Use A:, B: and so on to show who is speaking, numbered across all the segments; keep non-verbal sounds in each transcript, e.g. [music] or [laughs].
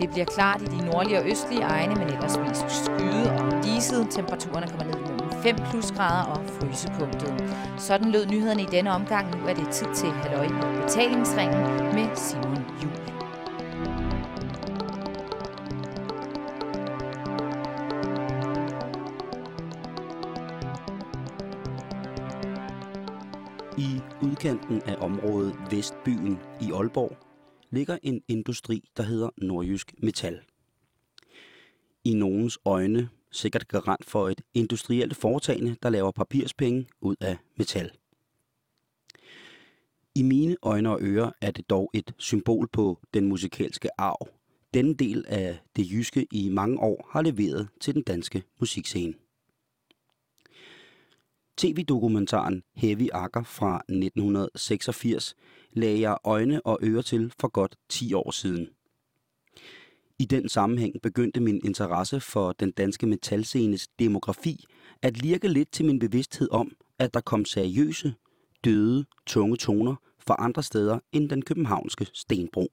A: Det bliver klart i de nordlige og østlige egne, men ellers mest skyde og diset. Temperaturerne kommer ned mellem 5 plusgrader og frysepunktet. Sådan lød nyhederne i denne omgang. Nu er det tid til halløj i betalingsringen med Simon Jul.
B: I udkanten af området Vestbyen i Aalborg ligger en industri, der hedder Nordjysk Metal. I nogens øjne sikkert garant for et industrielt foretagende, der laver papirspenge ud af metal. I mine øjne og ører er det dog et symbol på den musikalske arv. Denne del af det jyske i mange år har leveret til den danske musikscene. TV-dokumentaren Heavy Akker fra 1986 lagde jeg øjne og ører til for godt 10 år siden. I den sammenhæng begyndte min interesse for den danske metalscenes demografi at lirke lidt til min bevidsthed om, at der kom seriøse, døde, tunge toner fra andre steder end den københavnske Stenbro.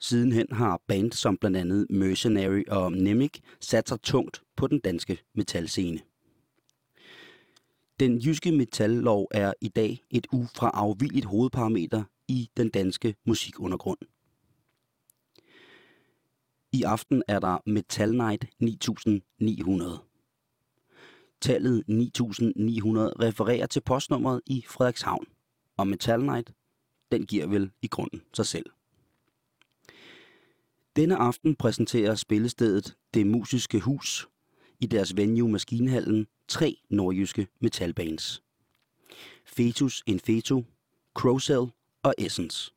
B: Sidenhen har band som blandt andet Mercenary og Nemic sat sig tungt på den danske metalscene. Den jyske metallov er i dag et ufraafvilligt hovedparameter i den danske musikundergrund. I aften er der Metal Night 9900. Tallet 9900 refererer til postnummeret i Frederikshavn, og Metal Night, den giver vel i grunden sig selv. Denne aften præsenterer spillestedet Det Musiske Hus i deres venue Maskinhallen tre nordjyske metalbands. Fetus in Feto, Crowcell og Essence.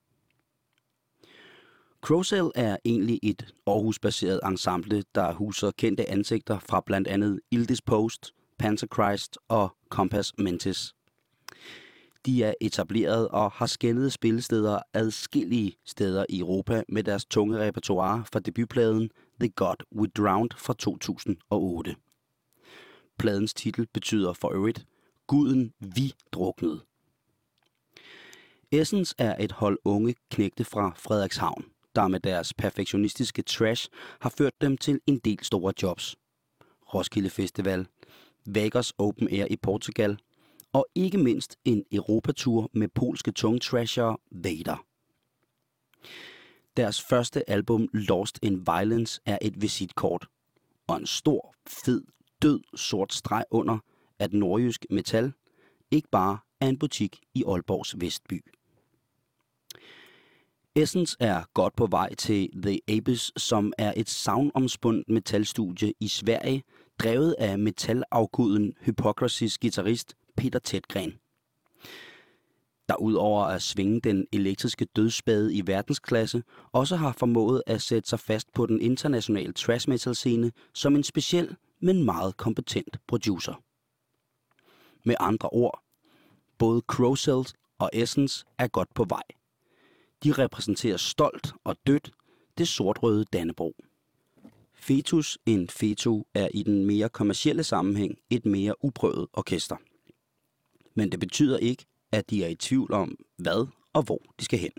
B: Crowcell er egentlig et Aarhus-baseret ensemble, der huser kendte ansigter fra blandt andet Ildis Post, Panzer Christ og Compass Mentis. De er etableret og har skændet spillesteder adskillige steder i Europa med deres tunge repertoire fra debutpladen The God We Drowned fra 2008. Pladens titel betyder for øvrigt Guden vi druknede. Essence er et hold unge knægte fra Frederikshavn, der med deres perfektionistiske trash har ført dem til en del store jobs. Roskilde Festival, Vegas Open Air i Portugal og ikke mindst en Europatur med polske tungtrashere Vader. Deres første album Lost in Violence er et visitkort og en stor, fed død sort streg under, at nordjysk metal ikke bare er en butik i Aalborgs Vestby. Essence er godt på vej til The Abyss, som er et savnomspundt metalstudie i Sverige, drevet af metalafguden Hypocrisies guitarist Peter Tedgren. Der udover at svinge den elektriske dødsspade i verdensklasse, også har formået at sætte sig fast på den internationale thrash metal scene som en speciel men meget kompetent producer. Med andre ord, både Crowcells og Essence er godt på vej. De repræsenterer stolt og dødt det sortrøde Dannebro. Fetus en Feto er i den mere kommercielle sammenhæng et mere uprøvet orkester. Men det betyder ikke, at de er i tvivl om, hvad og hvor de skal hen.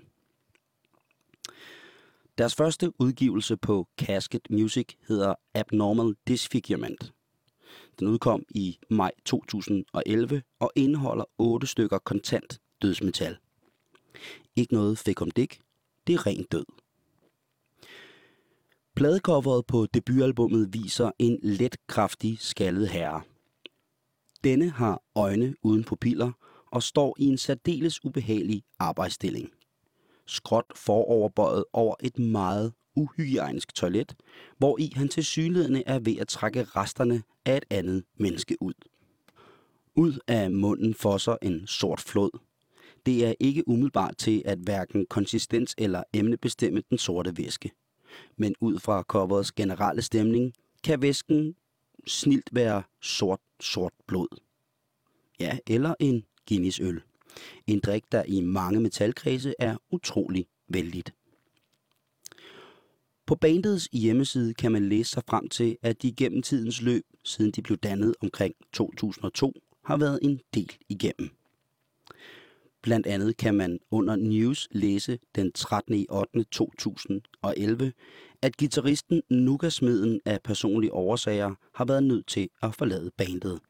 B: Deres første udgivelse på Casket Music hedder Abnormal Disfigurement. Den udkom i maj 2011 og indeholder otte stykker kontant dødsmetal. Ikke noget fik om dig, det er ren død. Pladecoveret på debutalbummet viser en let kraftig skaldet herre. Denne har øjne uden pupiller og står i en særdeles ubehagelig arbejdsstilling skråt foroverbøjet over et meget uhygiejnisk toilet, hvor i han til synligheden er ved at trække resterne af et andet menneske ud. Ud af munden fosser en sort flod. Det er ikke umiddelbart til at hverken konsistens eller emne bestemme den sorte væske. Men ud fra coverets generelle stemning, kan væsken snilt være sort, sort blod. Ja, eller en Guinness øl. En drik, der i mange metalkredse er utrolig vældigt. På bandets hjemmeside kan man læse sig frem til, at de gennem tidens løb, siden de blev dannet omkring 2002, har været en del igennem. Blandt andet kan man under News læse den 13. i 8. 2011, at gitarristen Nuka-smeden af personlige årsager har været nødt til at forlade bandet,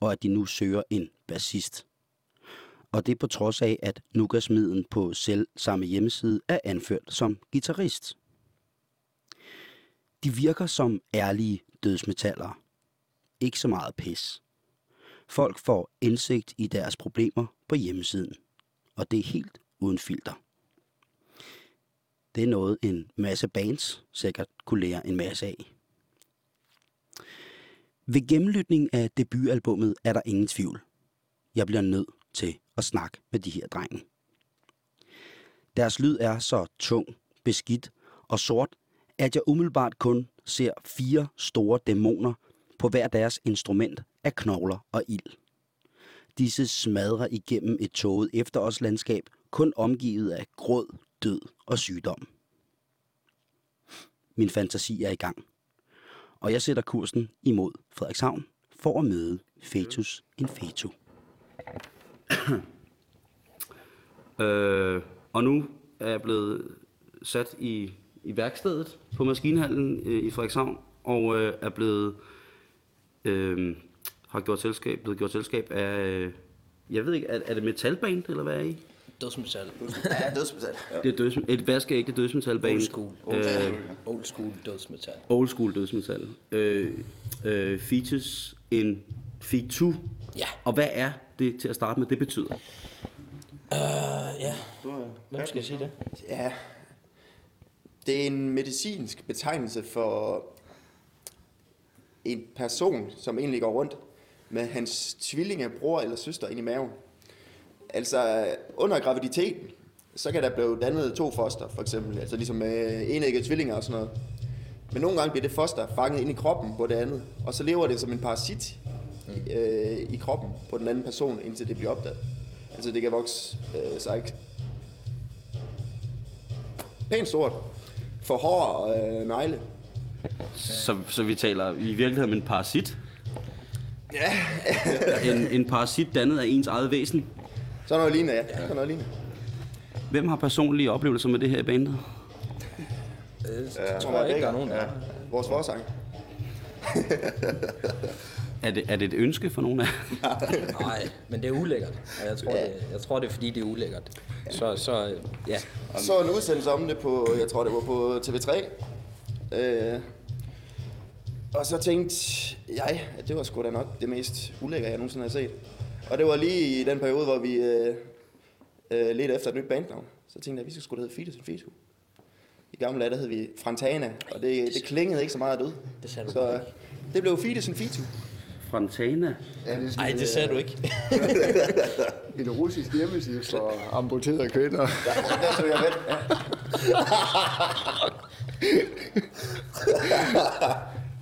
B: og at de nu søger en bassist. Og det er på trods af, at Nukasmiden på selv samme hjemmeside er anført som gitarrist. De virker som ærlige dødsmetaller. Ikke så meget pis. Folk får indsigt i deres problemer på hjemmesiden, og det er helt uden filter. Det er noget, en masse bands sikkert kunne lære en masse af. Ved gennemlytning af debutalbummet er der ingen tvivl. Jeg bliver nødt til at snakke med de her drenge. Deres lyd er så tung, beskidt og sort, at jeg umiddelbart kun ser fire store dæmoner på hver deres instrument af knogler og ild. Disse smadrer igennem et tåget efterårslandskab, kun omgivet af gråd, død og sygdom. Min fantasi er i gang, og jeg sætter kursen imod Frederikshavn for at møde Fetus Infetu øh, og nu er jeg blevet sat i, i værkstedet på maskinhallen øh, i Frederikshavn, og øh, er blevet øh, har gjort selskab, blevet gjort selskab af, øh, jeg ved ikke, er, er det metalband, eller hvad er I?
C: Dødsmetal.
D: Ja, dødsmetal. [laughs]
B: Det er døds, et vaskeægte dødsmetalband.
C: Old school.
B: Øh,
C: Old school dødsmetal.
B: old school dødsmetal. Øh, øh, features en featu.
C: Ja.
B: Og hvad er det til at starte med, det betyder?
C: Uh, ja. Hvem skal jeg sige det?
D: Ja. Det er en medicinsk betegnelse for en person, som egentlig går rundt med hans tvillinge, bror eller søster ind i maven. Altså under graviditeten, så kan der blive dannet to foster, for eksempel. Altså ligesom med enæggede tvillinger og sådan noget. Men nogle gange bliver det foster fanget ind i kroppen på det andet, og så lever det som en parasit i, øh, i kroppen på den anden person, indtil det bliver opdaget. Altså det kan vokse øh, sig ikke pænt stort, for hår og øh, negle.
B: Så, så vi taler i virkeligheden om en parasit? Ja. [laughs] en, en parasit dannet af ens eget væsen.
D: Sådan noget lignende, ja. Sådan noget lignende.
B: Hvem har personlige oplevelser med det her i bandet?
C: Det tror jeg ikke, der er nogen, der
D: ja. Vores forsang. [laughs]
B: Er det, er det et ønske for nogen af [laughs]
C: Nej, men det er ulækkert. Og jeg tror, det, jeg tror det er fordi, det er ulækkert. Så, så ja.
D: Så en udsendelse om det på, jeg tror det var på TV3. Øh, og så tænkte jeg, at det var sgu da nok det mest ulækre, jeg nogensinde har set. Og det var lige i den periode, hvor vi øh, øh, ledte efter et nyt bandnavn. Så tænkte jeg, at vi skulle sgu da hedde Fitus and Fitu. I gamle dage, der hed vi Frantana, og det, det klingede ikke så meget død.
C: Det sagde du
D: Så
C: ikke.
D: det blev Fitus and Fitu.
B: Fontana?
E: Ja, det
C: Nej, det sagde du ikke. [laughs]
E: en russisk hjemmeside for amputerede kvinder.
D: Der tog jeg med.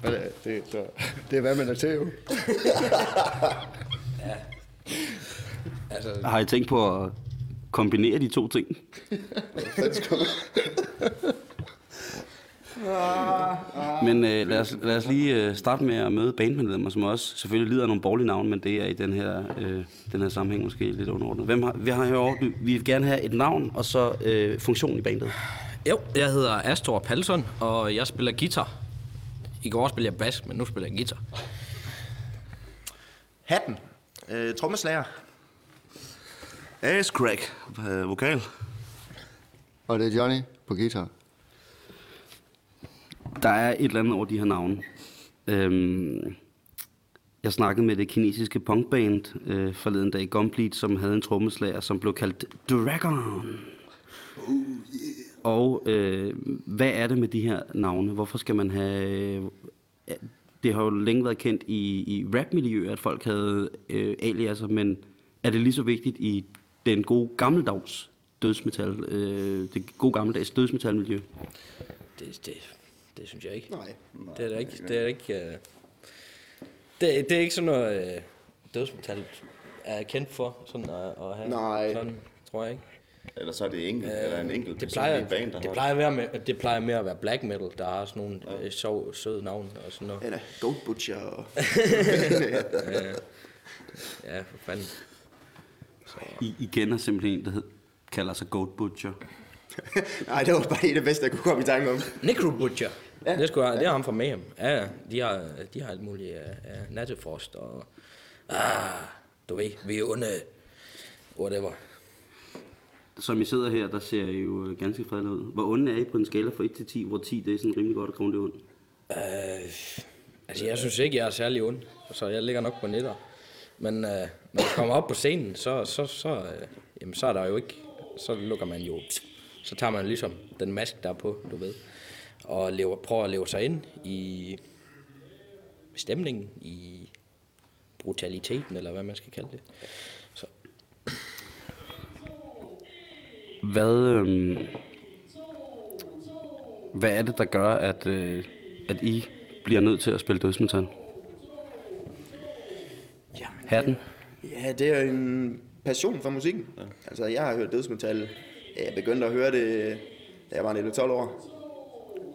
E: Men [laughs] det, det, det, det er hvad man er til jo.
C: Altså,
B: Har I tænkt på at kombinere de to ting? Men øh, lad, os, lad os lige øh, starte med at møde bandmedlemmer, som også selvfølgelig lider af nogle borgerlige navne, men det er i den her, øh, den her sammenhæng måske lidt underordnet. Hvem har, vi har herovre, vi vil gerne have et navn og så øh, funktion i bandet.
C: jo, jeg hedder Astor Palsson, og jeg spiller guitar. I går spillede jeg bas, men nu spiller jeg guitar.
D: Hatten. Øh, trommeslager.
F: Ace Crack, øh, vokal.
E: Og det er Johnny på guitar.
B: Der er et eller andet over de her navne. Øhm, jeg snakkede med det kinesiske punkband øh, forleden dag, Gumplete, som havde en trommeslager, som blev kaldt Dragon. Og øh, hvad er det med de her navne? Hvorfor skal man have... Øh, det har jo længe været kendt i, i rapmiljøet, at folk havde øh, aliaser, men er det lige så vigtigt i den gode gammeldags dødsmetal, øh, det gode gammeldags dødsmetalmiljø?
C: Det, det, det synes jeg ikke.
D: Nej.
C: Det er da ikke... Det er, ikke uh... det, det er ikke sådan noget, uh, dødsmetal er kendt for, sådan at, at have.
D: Nej.
C: Sådan, tror jeg ikke.
F: Eller så er det enkelt, eller en enkelt
C: Det plejer,
F: i en band, der
C: det, plejer at være med, det plejer mere at være black metal, der har sådan nogle ja. søde, søde navn og sådan noget.
D: Eller Goat Butcher. Og... [laughs]
C: Ja, for fanden.
B: I, igen er simpelthen en, der hed, kalder sig Goat Butcher. [laughs]
D: Nej, det var bare det bedste, jeg kunne komme i tanke om.
C: Necro Butcher. Ja. Det, skulle, det er ham fra Mayhem. Ja, ja. de har, de har alt muligt af nattefrost og... Ah, du ved, vi er onde. Whatever.
B: Som I sidder her, der ser I jo øh, ganske fredelige ud. Hvor onde er I på en skala fra 1 til 10, hvor 10 det er sådan rimelig godt og grundigt ondt?
C: Øh, altså, jeg synes ikke, jeg er særlig ond, så jeg ligger nok på netter. Men øh, når jeg kommer op på scenen, så, så, så, øh, jamen, så er der jo ikke... Så lukker man jo... Så tager man ligesom den mask, der er på, du ved. Og lever, prøver at leve sig ind i stemningen, i brutaliteten, eller hvad man skal kalde det. Så
B: Hvad, øhm, hvad er det, der gør, at, øh, at I bliver nødt til at spille dødsmetal?
D: Jamen,
B: Hatten?
D: Ja, det er en passion for musikken. Ja. Altså, jeg har hørt dødsmetal. Jeg begyndte at høre det, da jeg var 11-12 år.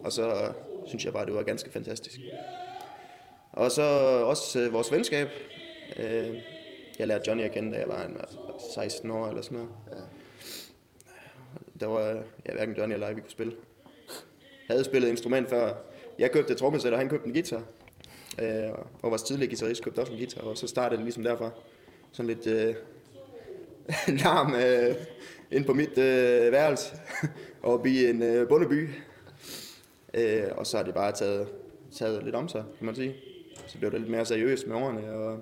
D: Og så synes jeg bare, det var ganske fantastisk. Og så også øh, vores venskab. Øh, jeg lærte Johnny at kende, da jeg var en, 16 år eller sådan noget. Ja. Der var ja, hverken Johnny eller jeg, vi kunne spille. Jeg havde spillet instrument før. Jeg købte et trommesæt, og han købte en guitar. Øh, og vores tidligere guitarist købte også en guitar, og så startede det ligesom derfra. Sådan lidt øh, [laughs] larm øh, ind på mit øh, værelse, [laughs] oppe i en øh, bondeby. Øh, og så har det bare taget, taget lidt om sig, kan man sige. Så blev det lidt mere seriøst med årene, og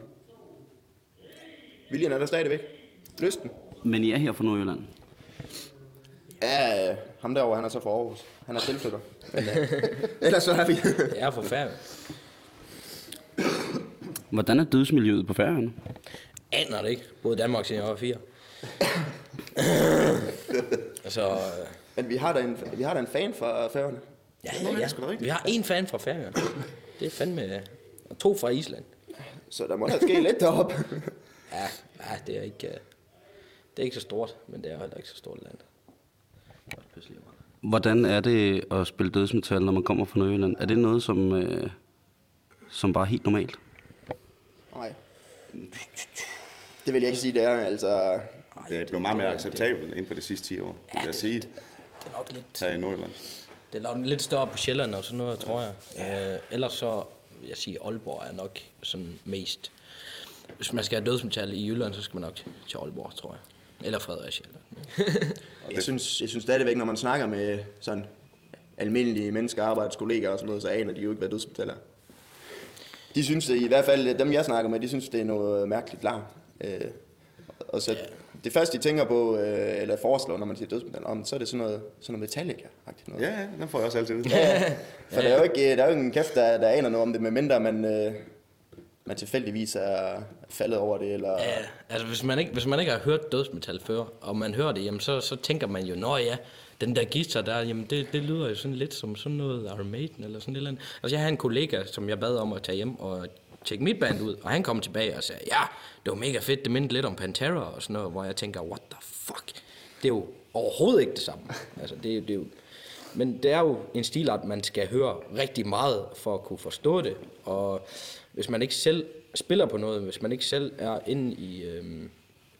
D: viljen er der stadigvæk. Lysten.
B: Men I er her fra Nordjylland.
D: Ja, øh, ham derovre, han er så fra Aarhus. Han er tilflytter. [laughs] Men, øh, [laughs] ellers så er vi.
C: det er forfærdeligt.
B: Hvordan er dødsmiljøet på færøerne?
C: Aner det ikke. Både Danmark siden jeg var fire. [coughs] altså, øh,
D: Men vi har da en, vi har da en fan fra Færøerne.
C: ja, ja, ja. Vi har en fan fra Færøerne. Det er fandme... Og to fra Island.
D: Så der må da ske lidt deroppe. [laughs]
C: Ja, ja det er ikke... øh, Det er ikke så stort, men det er heller ikke så stort land. Det er.
B: Hvordan er det at spille dødsmetal, når man kommer fra Nordjylland? Er det noget, som, øh, som bare er helt normalt?
D: Nej. Det vil jeg ikke sige, det er. Altså,
F: Det er blevet meget mere acceptabelt inden for de sidste 10 år, vil jeg sige,
C: Det er nok lidt,
F: her i Nordjylland.
C: det er nok lidt større på Sjælland og sådan noget, tror jeg. Øh, ellers så vil jeg sige, Aalborg er nok sådan mest... Hvis man skal have dødsmetal i Jylland, så skal man nok til Aalborg, tror jeg. Eller Fredericia. [laughs]
D: jeg, synes, jeg synes stadigvæk, når man snakker med sådan almindelige mennesker, arbejdskollegaer og sådan noget, så aner de jo ikke, hvad dødsmetal er. De synes det, i hvert fald dem jeg snakker med, de synes det er noget mærkeligt larm. Øh, og så det første de tænker på, øh, eller foreslår, når man siger dødsmetal, om, så er det sådan noget, sådan noget Metallica-agtigt noget.
F: Ja, ja, den får jeg også altid ud. [laughs]
D: For der er jo ikke, der er jo ikke en kæft, der, der aner noget om det, medmindre man, øh, man tilfældigvis er faldet over det, eller...
C: Ja, altså hvis man ikke, hvis man ikke har hørt dødsmetal før, og man hører det, jamen så, så tænker man jo, nå ja, den der guitar der, jamen det, det lyder jo sådan lidt som sådan noget Iron Maiden eller sådan et eller andet. Altså jeg havde en kollega, som jeg bad om at tage hjem og tjek mit band ud, og han kom tilbage og sagde, ja, det var mega fedt, det mindte lidt om Pantera og sådan noget, hvor jeg tænker, what the fuck? Det er jo overhovedet ikke det samme. Altså det, er- det er jo, men det er jo en stilart, man skal høre rigtig meget for at kunne forstå det. Og hvis man ikke selv spiller på noget, hvis man ikke selv er inde i, øhm,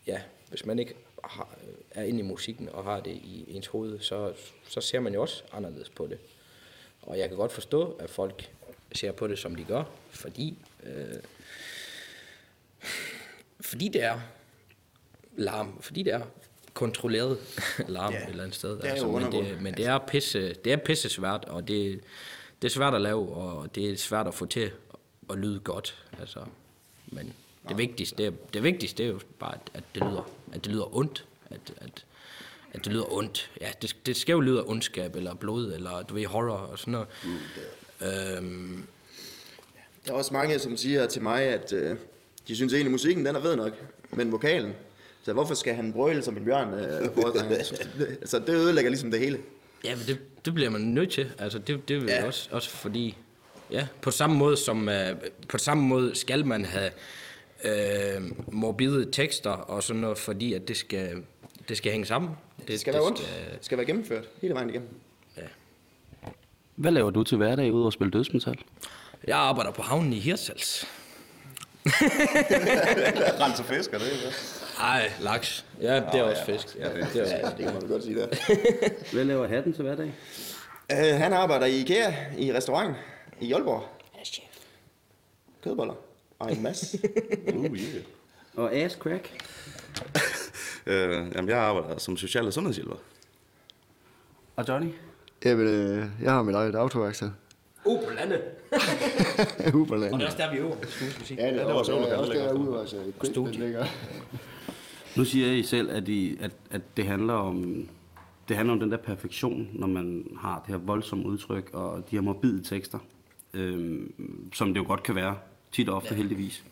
C: ja, hvis man ikke har, er inde i musikken og har det i ens hoved, så, så ser man jo også anderledes på det. Og jeg kan godt forstå, at folk ser på det, som de gør, fordi, øh, fordi det er larm, fordi det er kontrolleret larm ja, et eller andet sted. Altså,
D: er jo
C: men, det, men det er pisse, det er pisse svært, og det, det er svært at lave, og det er svært at få til at lyde godt. Altså, men det vigtigste, det, er, det vigtigste, det er jo bare, at, at det lyder, at det lyder ondt. At, at, at det lyder ondt. Ja, det, det skal jo lyde af ondskab, eller blod, eller du ved, horror og sådan noget. Mm, øhm,
D: Der er også mange, som siger til mig, at øh, de synes egentlig, musikken den er fed nok, men vokalen, så hvorfor skal han brøle som en bjørn? Øh, [laughs] altså, det ødelægger ligesom det hele.
C: Ja, men det, det bliver man nødt til. Altså, det, det vil
D: Ja.
C: også, også fordi... Ja, på samme måde som... Uh, på samme måde skal man have uh, morbide tekster og sådan noget, fordi at det skal, det skal hænge sammen.
D: Det skal være ondt. Det skal være gennemført hele vejen igennem.
B: Hvad laver du til hverdag udover at spille dødsmetal?
C: Jeg arbejder på havnen i Hirsals. [laughs]
F: Rens og fisker, det er det.
C: Ej, laks. Ja, det er også fisk. Ja, det er også
D: Ja, det kan man godt sige der.
B: Hvad laver hatten til hverdag?
D: Uh, han arbejder i IKEA i restaurant i Aalborg. Kødboller. Og en masse. [laughs]
F: Uh, yeah.
B: Og ass crack.
F: øh, jamen, jeg arbejder som social- og sundhedshjælper.
B: Og Johnny?
E: Jamen, øh, jeg har mit eget autoværksted.
C: Uh, på landet. Og det er også der, vi øver. Skuespilsmusik.
E: Ja, det er
F: var
E: også,
F: så
E: også, også
F: ligger.
E: derude, altså.
C: Studie.
E: Den ligger.
B: Nu siger I selv, at, I, at, at det handler om det handler om den der perfektion, når man har det her voldsomme udtryk og de her morbide tekster, øhm, som det jo godt kan være, tit og ofte ja. heldigvis.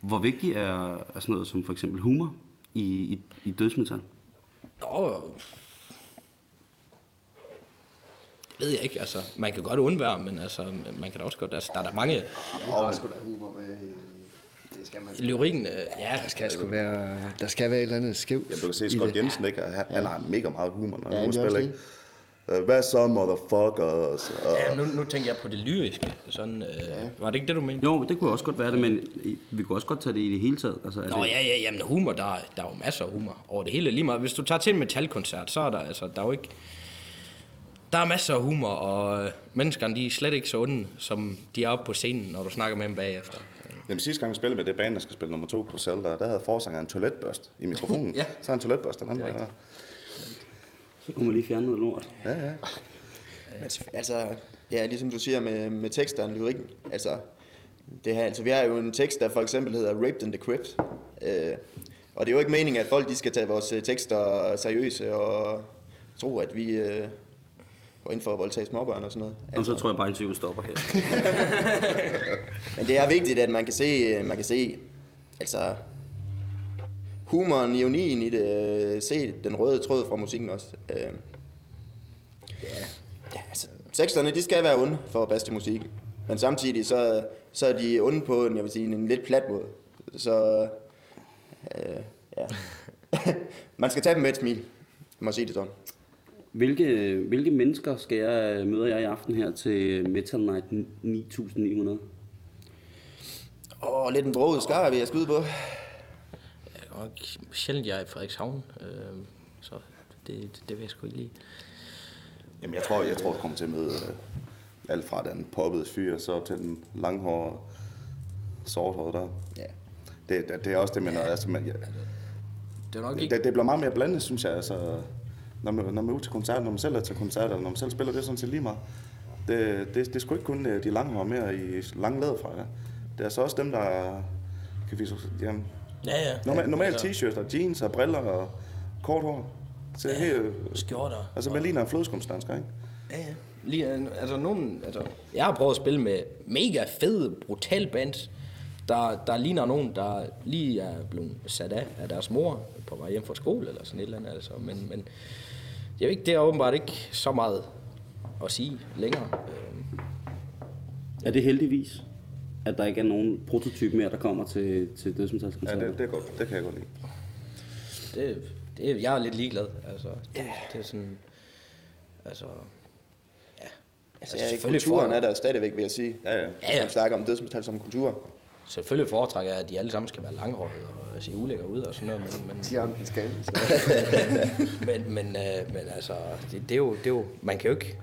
B: Hvor vigtig er, er sådan noget som for eksempel humor i, i, i dødsmetal?
C: Nå, ved jeg ikke, altså, man kan godt undvære, men altså, man kan da også godt, altså, der er der mange,
E: Der er sgu da humor med. i- Det skal man.
C: lyrikken, øh, ja,
E: Der skal sgu være, der skal være et eller andet skævt.
F: Ja, du kan se Scott
E: det.
F: Jensen, ikke? Han, han har mega meget humor, når
E: Ja,
F: han
E: det er
F: spiller, ikke? Øh, Hvad så, motherfuckers? Og,
C: ja nu, nu tænker jeg på det lyriske, sådan, øh, var det ikke det, du mente?
B: Jo, det kunne også godt være det, men vi kunne også godt tage det i det hele taget. Altså,
C: Nå
B: det,
C: ja, ja, jamen humor, der, er- der er jo masser af humor over det hele. Lige meget, hvis du tager til en metalkoncert, så er der, altså, der er jo ikke... Der er masser af humor, og øh, menneskerne, de er slet ikke så onde, som de er oppe på scenen, når du snakker med dem bagefter.
F: Jamen, sidste gang vi spillede med det band, der skal spille nummer to på Zelda, der havde forsangeren en toiletbørst i mikrofonen. [laughs]
C: Ja.
F: Så han en toiletbørst, den anden der.
B: Så kunne man lige fjerne noget lort.
F: Ja, ja.
D: Men altså, ja, ligesom du siger med, med teksterne, lyrikken. Altså, det her, altså, vi har jo en tekst, der for eksempel hedder Raped in the Crypt. Øh, og det er jo ikke meningen, at folk de skal tage vores øh, tekster seriøse og tro, at vi øh, går ind for at voldtage småbørn og sådan noget.
B: Og så tror jeg bare, at interviewet stopper her. [laughs]
D: Men det er vigtigt, at man kan se, man kan se altså, humoren, ironien i det, øh, se den røde tråd fra musikken også. Øh, ja, altså, teksterne, de skal være onde for til musikken. Men samtidig, så, så er de onde på en, jeg vil sige, en lidt plat måde. Så, øh, ja. [laughs] man skal tage dem med et smil, må sige det sådan.
B: Hvilke, hvilke mennesker skal jeg møde jeg i aften her til Metal Night 9900?
D: Åh, lidt en broget skar, vil jeg skyde på.
C: Og sjældent jeg er i Frederikshavn, øh, så det, det, det vil jeg sgu ikke lide.
F: Jamen, jeg tror, jeg tror, jeg kommer til at møde øh, alt fra den poppede fyr, så til den langhårede sorthårede der.
D: Ja.
F: Det, det, det er også det, man, altså, man, ja,
C: Det er nok ikke...
F: det, det bliver meget mere blandet, synes jeg. Altså, når, man, når man er ude til koncert, når man selv er til koncert, eller når man selv spiller, det er sådan set lige meget. Det, det, det er sgu ikke kun øh, de langhårede mere i lange læderfrakker. Det er så også dem, der kan vise, jamen,
C: Ja, ja.
F: normal, normalt
C: Altså,
F: t-shirts og jeans og briller og kort hår. Så ja, helt,
C: Skjorter.
F: altså, man ligner en flødeskumsdansker, ikke?
C: Ja, ja. Lige, øh, altså, nogen, altså, jeg har prøvet at spille med mega fede, brutal bands, der, der ligner nogen, der lige er blevet sat af af deres mor på vej hjem fra skole eller sådan et eller andet. Altså. Men, men jeg ved ikke, det er åbenbart ikke så meget at sige længere.
B: Er det heldigvis, at der ikke er nogen prototype mere, der kommer til, til
F: Ja,
B: dødsmetalskoncerter?
F: det, det, er godt. det kan jeg godt lide.
C: det, det, jeg er lidt ligeglad. Altså, det, det er sådan... Altså, ja.
D: Altså, ja,
C: selvfølgelig
D: kulturen
C: for-
D: er der stadigvæk, vil jeg sige.
F: Ja, ja.
C: Ja, ja.
D: Man snakker om dødsmetal som kultur.
C: Selvfølgelig foretrækker jeg, at de alle sammen skal være langhårede og se ulækker ud og sådan noget, men, men,
E: Siger ham, den skal. [laughs]
C: men, men, øh, men altså, det, det, er jo, det er jo, man kan jo ikke,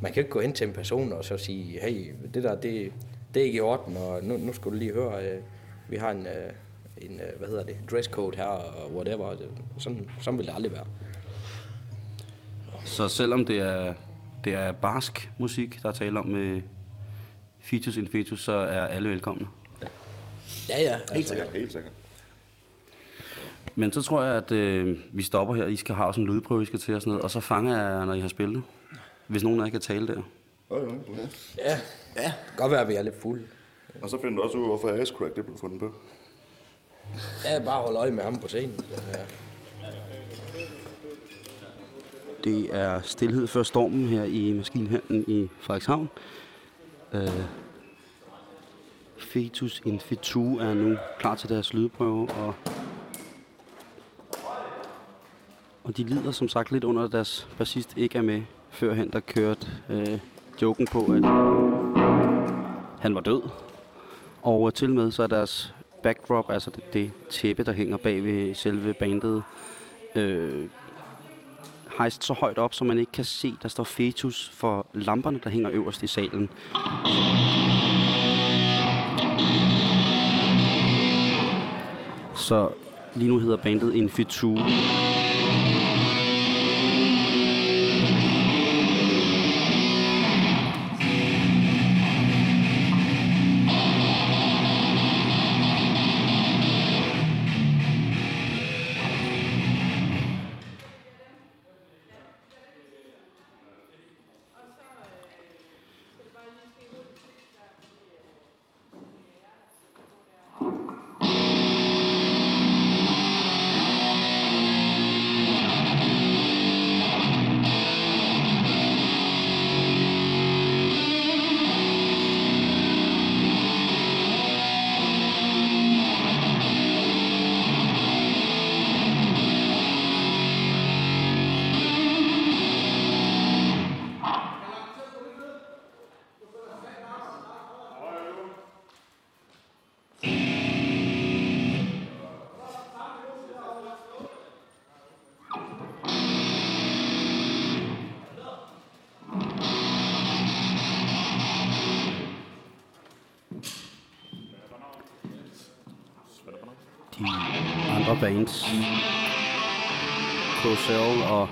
C: man kan jo ikke gå hen til en person og så sige, hey, det der, det, det er ikke i orden, og nu, nu skal du lige høre, øh, vi har en, øh, en øh, hvad hedder det, dresscode her, og whatever, det, sådan, sådan vil det aldrig være.
B: Så selvom det er, det er barsk musik, der er tale om med features in features, så er alle velkomne.
C: Ja, ja.
F: Helt
C: Altså,
F: sikkert, helt sikkert.
B: Men så tror jeg, at øh, vi stopper her. I skal have sådan en lydprøve, I skal til og sådan noget. Og så fanger jeg, når I har spillet. Hvis nogen af jer kan tale der.
F: Ja, ja.
C: ja, ja. Det kan godt være, at vi er lidt fulde.
F: Og så finder du også ud, hvorfor ass crack det blev fundet på.
C: Ja, bare hold øje med ham på scenen. Ja.
B: Det er stillhed før stormen her i maskinhandlen i Frederikshavn. Øh, Fetus Infitu er nu klar til deres lydprøve, og, og de lider som sagt lidt under, at deres bassist ikke er med. Førhen der kørte øh, joken på, at han var død. Og øh, til med så er deres backdrop, altså det, det tæppe, der hænger bag ved selve bandet, øh, hejst så højt op, så man ikke kan se, der står fetus for lamperne, der hænger øverst i salen. Så lige nu hedder bandet Infitu. Bands. Cosell og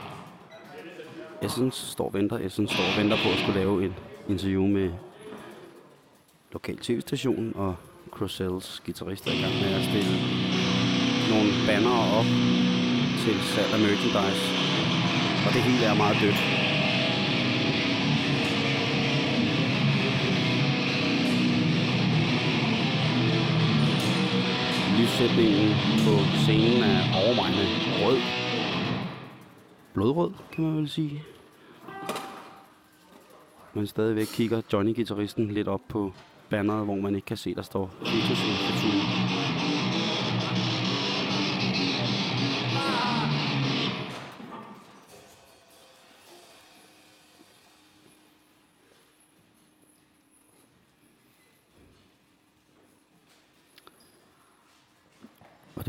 B: Essence står og venter. Essence står og venter på at skulle lave et interview med lokal tv-station, og Crossells guitarist er i gang med at stille nogle bannere op til salg af merchandise. Og det hele er meget dødt. Lyssætningen på scenen er overvejende rød. Blodrød, kan man vel sige. Man stadigvæk kigger johnny guitaristen lidt op på banneret, hvor man ikke kan se, der står Fetus Institute.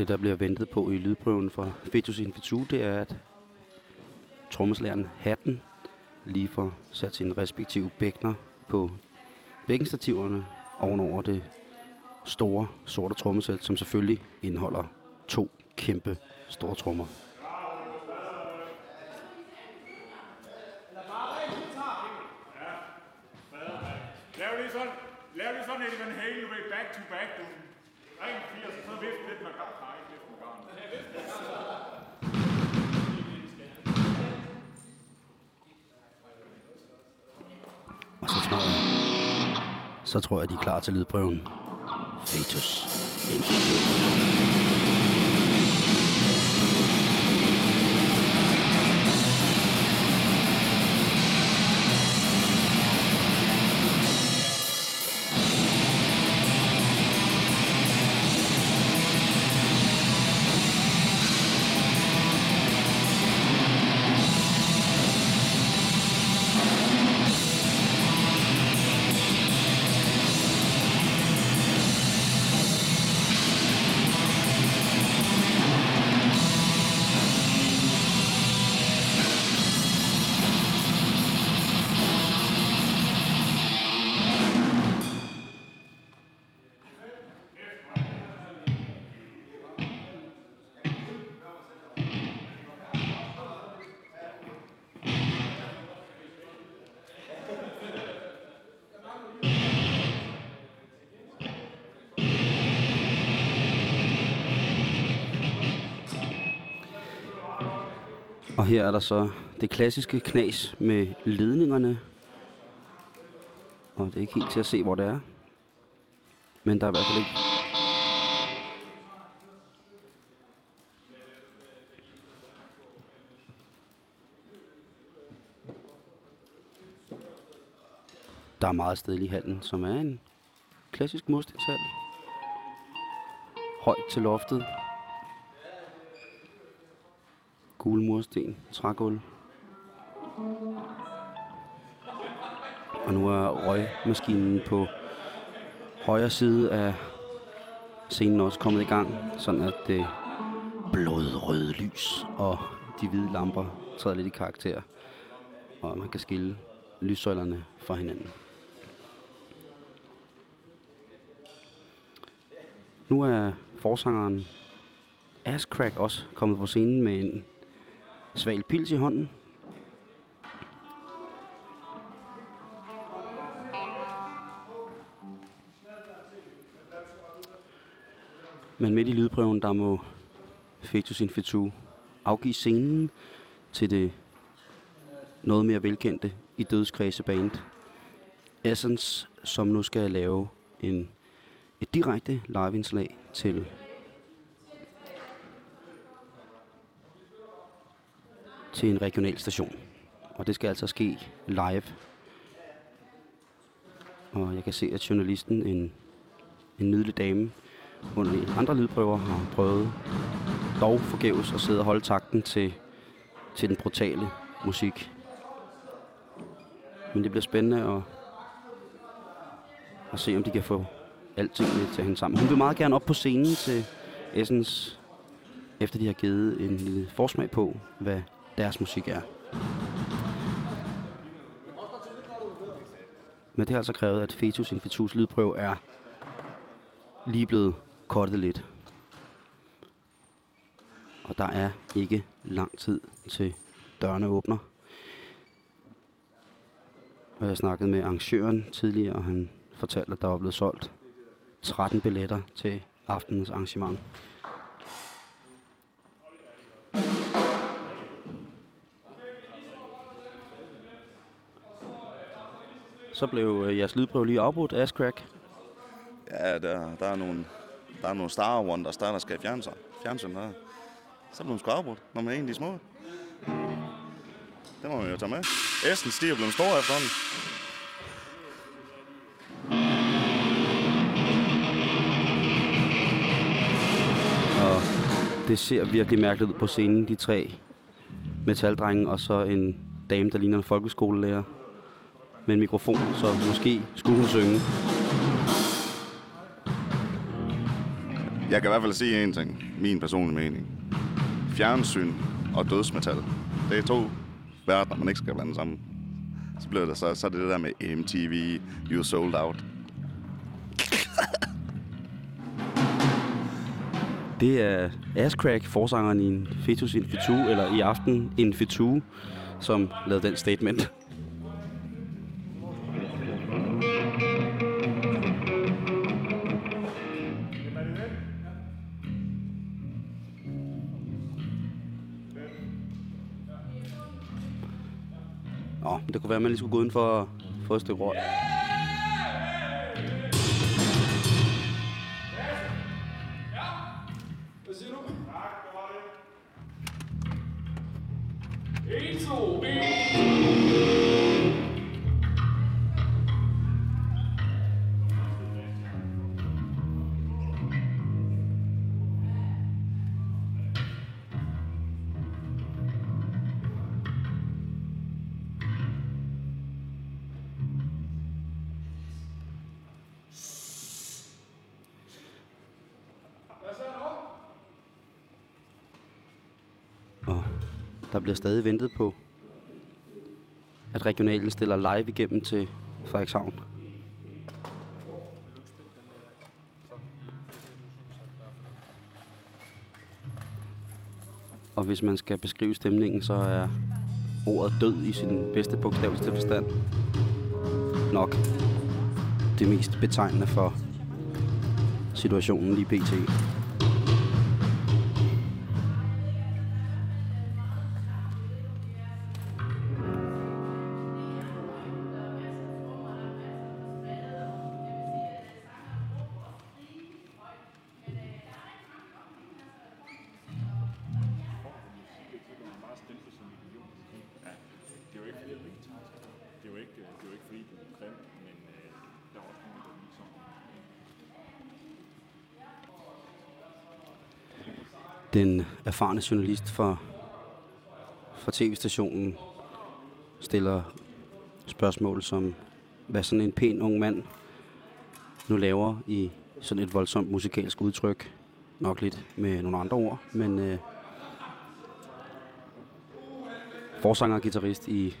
B: Det, der bliver ventet på i lydprøven fra Fetus Infitu, det er, at trommeslageren Hatten lige får sat sine respektive bækner på bækkenstativerne ovenover det store sorte trommesæt, som selvfølgelig indeholder to kæmpe store trommer. Tror jeg, de er klar til lydprøven. Fetus Infitu. Og her er der så det klassiske knas med ledningerne. Og det er ikke helt til at se, hvor det er. Men der er i hvert fald ikke... Der er meget sted i hallen, som er en klassisk murstenshal. Højt til loftet, gule mursten, trægulv. Og nu er røgmaskinen på højre side af scenen også kommet i gang, sådan at det blodrøde lys og de hvide lamper træder lidt i karakter, og man kan skille lyssøjlerne fra hinanden. Nu er forsangeren Ashcrack også kommet på scenen med en sval pils i hånden. Men midt i lydprøven, der må Fetus Infetu afgive scenen til det noget mere velkendte i dødskredse band Essence, som nu skal lave en, et direkte liveindslag til til en regional station. Og det skal altså ske live. Og jeg kan se, at journalisten, en, en nydelig dame, under andre lydprøver har prøvet dog forgæves at sidde og holde takten til, til den brutale musik. Men det bliver spændende at, at se, om de kan få alting lidt til hænge sammen. Hun vil meget gerne op på scenen til Essens, efter de har givet en lille forsmag på, hvad deres musik er. Men det har altså krævet, at Fetus Infetus lydprøve er lige blevet kortet lidt. Og der er ikke lang tid til dørene åbner. Og jeg snakkede med arrangøren tidligere, og han fortalte, at der var blevet solgt 13 billetter til aftenens arrangement. Så blev øh, jeres lydprøve lige afbrudt af Crack.
F: Ja, der, der er nogle, der er nogle Star Wonders, der, der skal i fjernsyn. fjernsyn der. Så bliver hun sgu afbrudt, når man er en af de små. Det må man jo tage med. Essen stiger blevet stor efterhånden.
B: Og det ser virkelig mærkeligt ud på scenen, de tre metaldrenge, og så en dame, der ligner en folkeskolelærer med en mikrofon, så måske skulle hun synge.
F: Jeg kan i hvert fald sige en ting. Min personlige mening. Fjernsyn og dødsmetal. Det er to verdener, man ikke skal blande sammen. Så bliver det så, så er det det der med MTV, You Sold Out.
B: Det er Ascrack, forsangeren i en Fetus Infitu, eller i aften Infitu, som lavede den statement. Være, at man lige skulle gå uden for at et stykke røg. Bliver stadig ventet på, at regionalen stiller live igennem til Frederikshavn. Og hvis man skal beskrive stemningen, så er ordet død i sin bedste bogstaveligste forstand nok det mest betegnende for situationen lige pt. Den erfarne journalist fra, fra tv-stationen stiller spørgsmål som, hvad sådan en pæn ung mand nu laver i sådan et voldsomt musikalsk udtryk. Nok lidt med nogle andre ord, men øh, forsanger og guitarist i,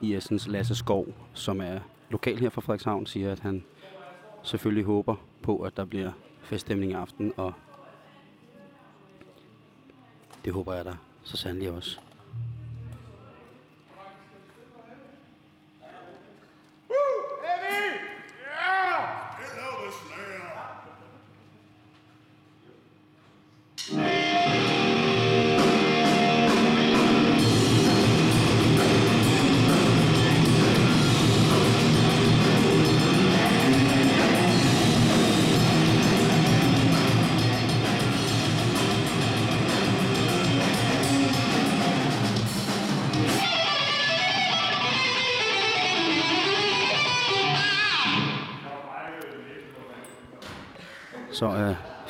B: i Essens Lasse Skov, som er lokal her fra Frederikshavn, siger, at han selvfølgelig håber på, at der bliver feststemning i aften, og det håber jeg da så sandelig også.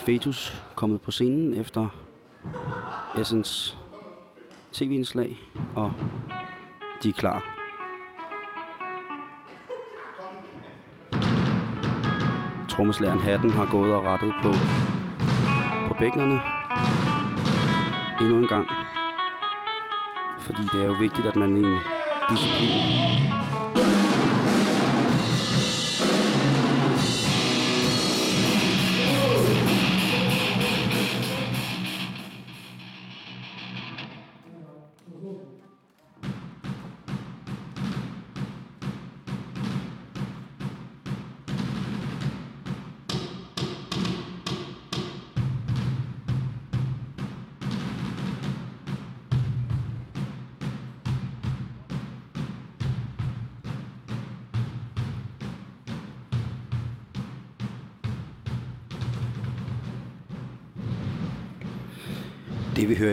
B: Fetus kommet på scenen efter Essens tv-indslag, og de er klar. Trommeslæren Hatten har gået og rettet på, på bækkenerne endnu en gang. Fordi det er jo vigtigt, at man i en disciplin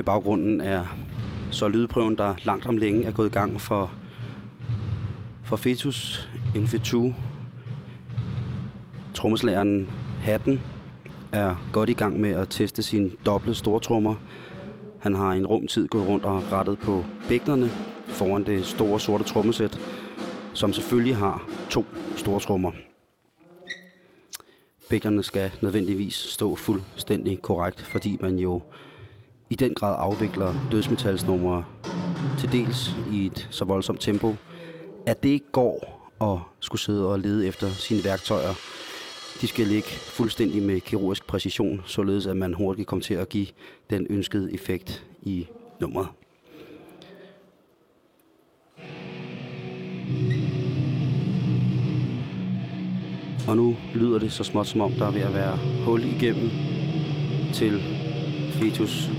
B: i baggrunden er så lydprøven, der langt om længe er gået i gang for, for Fetus Infetu. Trommeslageren Hatten er godt i gang med at teste sine dobbelte stortrommer. Han har i en rumtid gået rundt og rettet på bækkenerne foran det store sorte trommesæt, som selvfølgelig har to store trommer. Bækkerne skal nødvendigvis stå fuldstændig korrekt, fordi man jo i den grad afvikler dødsmetalsnumre til dels i et så voldsomt tempo, at det ikke går at skulle sidde og lede efter sine værktøjer. De skal ligge fuldstændig med kirurgisk præcision, således at man hurtigt kommer til at give den ønskede effekt i nummeret. Og nu lyder det så småt som om, der er ved at være hul igennem til Fetus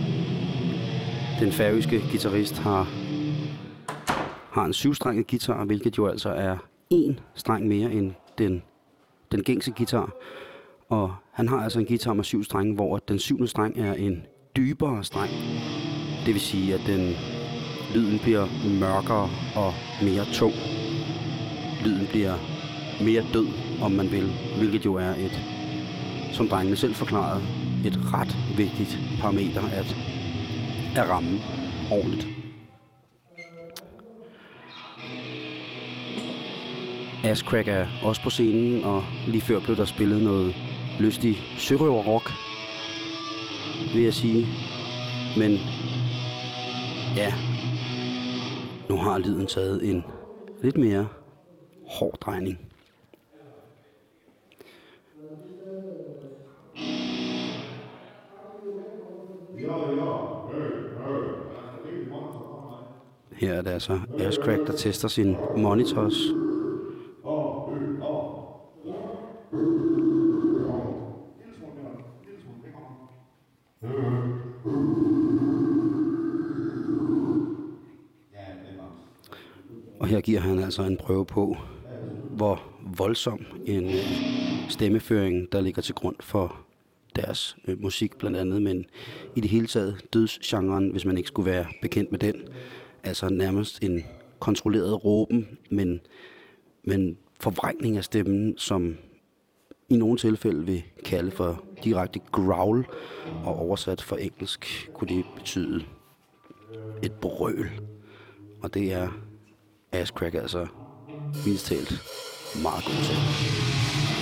B: den færøske guitarist har, har en syvstrenget guitar, hvilket jo altså er en streng mere end den, den gængse guitar. Og han har altså en guitar med syv strenge, hvor den syvende streng er en dybere streng. Det vil sige, at den lyden bliver mørkere og mere tung. Lyden bliver mere død, om man vil, hvilket jo er et, som drengene selv forklarede, et ret vigtigt parameter at at ramme ordentligt. Ashcrack er også på scenen, og lige før blev der spillet noget lystig sørøverrock, vil jeg sige. Men ja, nu har lyden taget en lidt mere hård drejning. Her er det altså Ashcrack, der tester sin monitors. Og her giver han altså en prøve på, hvor voldsom en øh, stemmeføring, der ligger til grund for deres øh, musik blandt andet, men i det hele taget dødsgenren, hvis man ikke skulle være bekendt med den, altså nærmest en kontrolleret råben, men, men forvrængning af stemmen, som i nogle tilfælde vil kalde for direkte growl, og oversat for engelsk kunne det betyde et brøl. Og det er Ashcrack altså mistalt talt meget god til.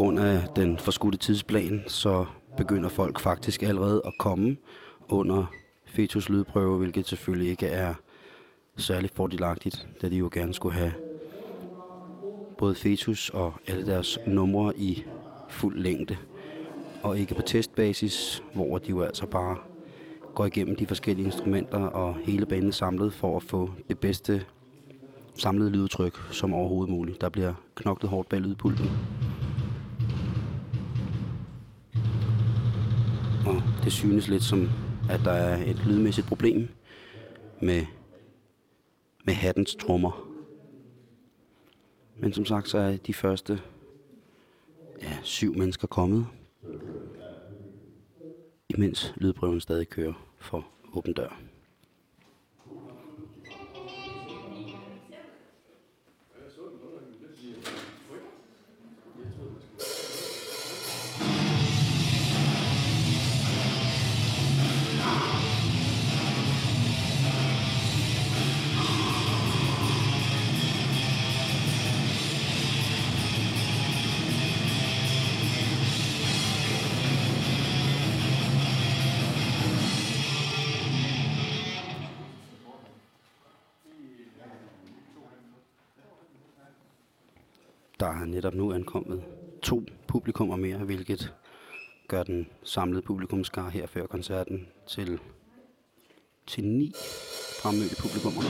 B: Grund af den forskudte tidsplan, så begynder folk faktisk allerede at komme under fetus lydprøve, hvilket selvfølgelig ikke er særlig fordelagtigt, da de jo gerne skulle have både fetus og alle deres numre i fuld længde, og ikke på testbasis, hvor de jo altså bare går igennem de forskellige instrumenter og hele banen samlet for at få det bedste samlede lydtryk som overhovedet muligt. Der bliver knoklet hårdt bag lydpulten. Det synes lidt som, at der er et lydmæssigt problem med, med hattens trommer. Men som sagt, så er de første ja, syv mennesker kommet, imens lydprøven stadig kører for åben dør. Der er netop nu ankommet to publikummer mere, hvilket gør den samlede publikumskar her før koncerten til, til ni fremmødte publikummer.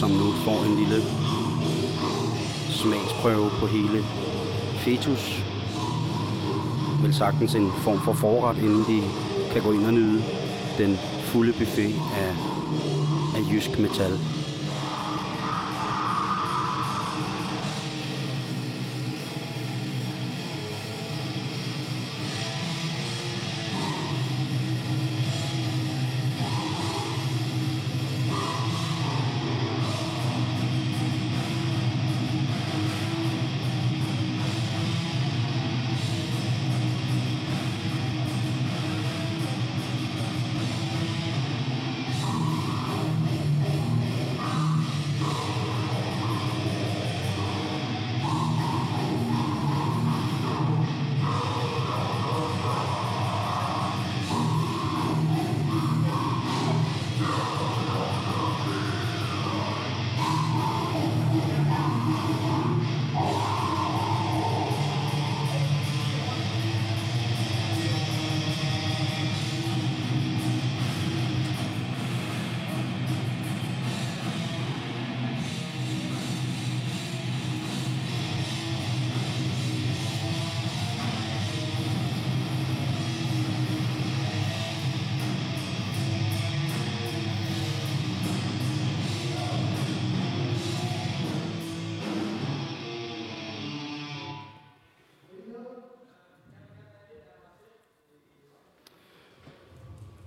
B: Som nu får en lille smagsprøve på hele fetus. Vel sagtens en form for forret, inden de kan gå ind og nyde den fulde buffet af, af jysk metal.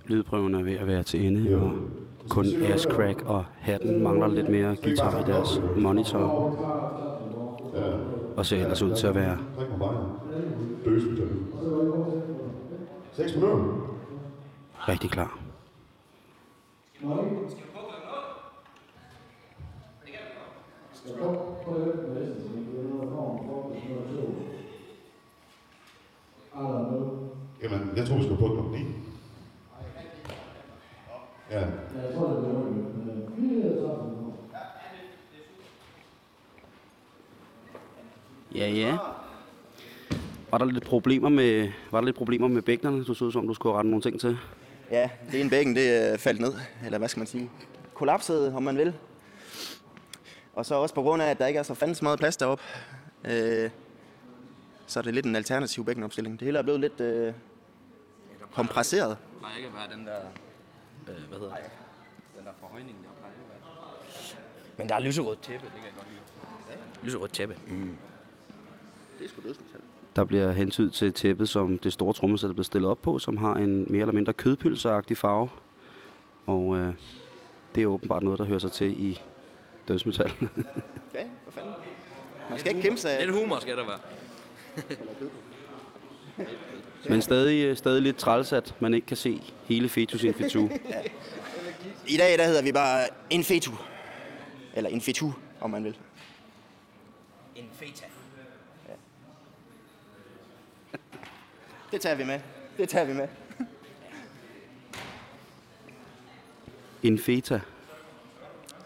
B: Lydprøven er ved at være til ende, og kun Ass Crack og hatten mangler lidt mere guitar i deres monitor. Og ser ellers ud til at være
G: Drik mig bare. Døsmetal. 6 minutter.
B: rigtig klar.
G: Jamen, jeg tror, vi skal på klokken 9. Ja.
B: Ja, ja. Var der lidt problemer med, var der lidt problemer med bækkenerne? Du så ud som, du skulle rette nogle ting til.
D: Ja, det ene bækken, det øh, faldt ned, eller hvad skal man sige, kollapsede, om man vil. Og så også på grund af, at der ikke er så fandens meget plads deroppe, øh, så er det lidt en alternativ bækkenopstilling. Det hele er blevet lidt øh, kompresseret.
C: Nej, ikke være den der... Øh, hvad hedder det? Den der forhøjning, der plejer at være. Men der er lyserødt tæppe, det kan jeg godt lide. Lyserødt tæppe. Mm.
D: Det er sgu dødsmetal.
B: Der bliver hentydet til tæppet, som det store trommesæt er blevet stillet op på, som har en mere eller mindre kødpølseagtig farve. Og øh, det er åbenbart noget, der hører sig til i dødsmetal. [laughs]
D: Ja, hvad fanden? Man skal ikke kæmpe sig af.
C: Lidt humor skal der være. [laughs]
B: Men stadig, øh, stadig lidt træls, at man ikke kan se hele fetus in fitu. [laughs]
D: I dag, der hedder vi bare en fetu. Eller en fetu, om man vil.
C: En feta.
D: Det tager vi med. Det tager vi med.
B: En feta.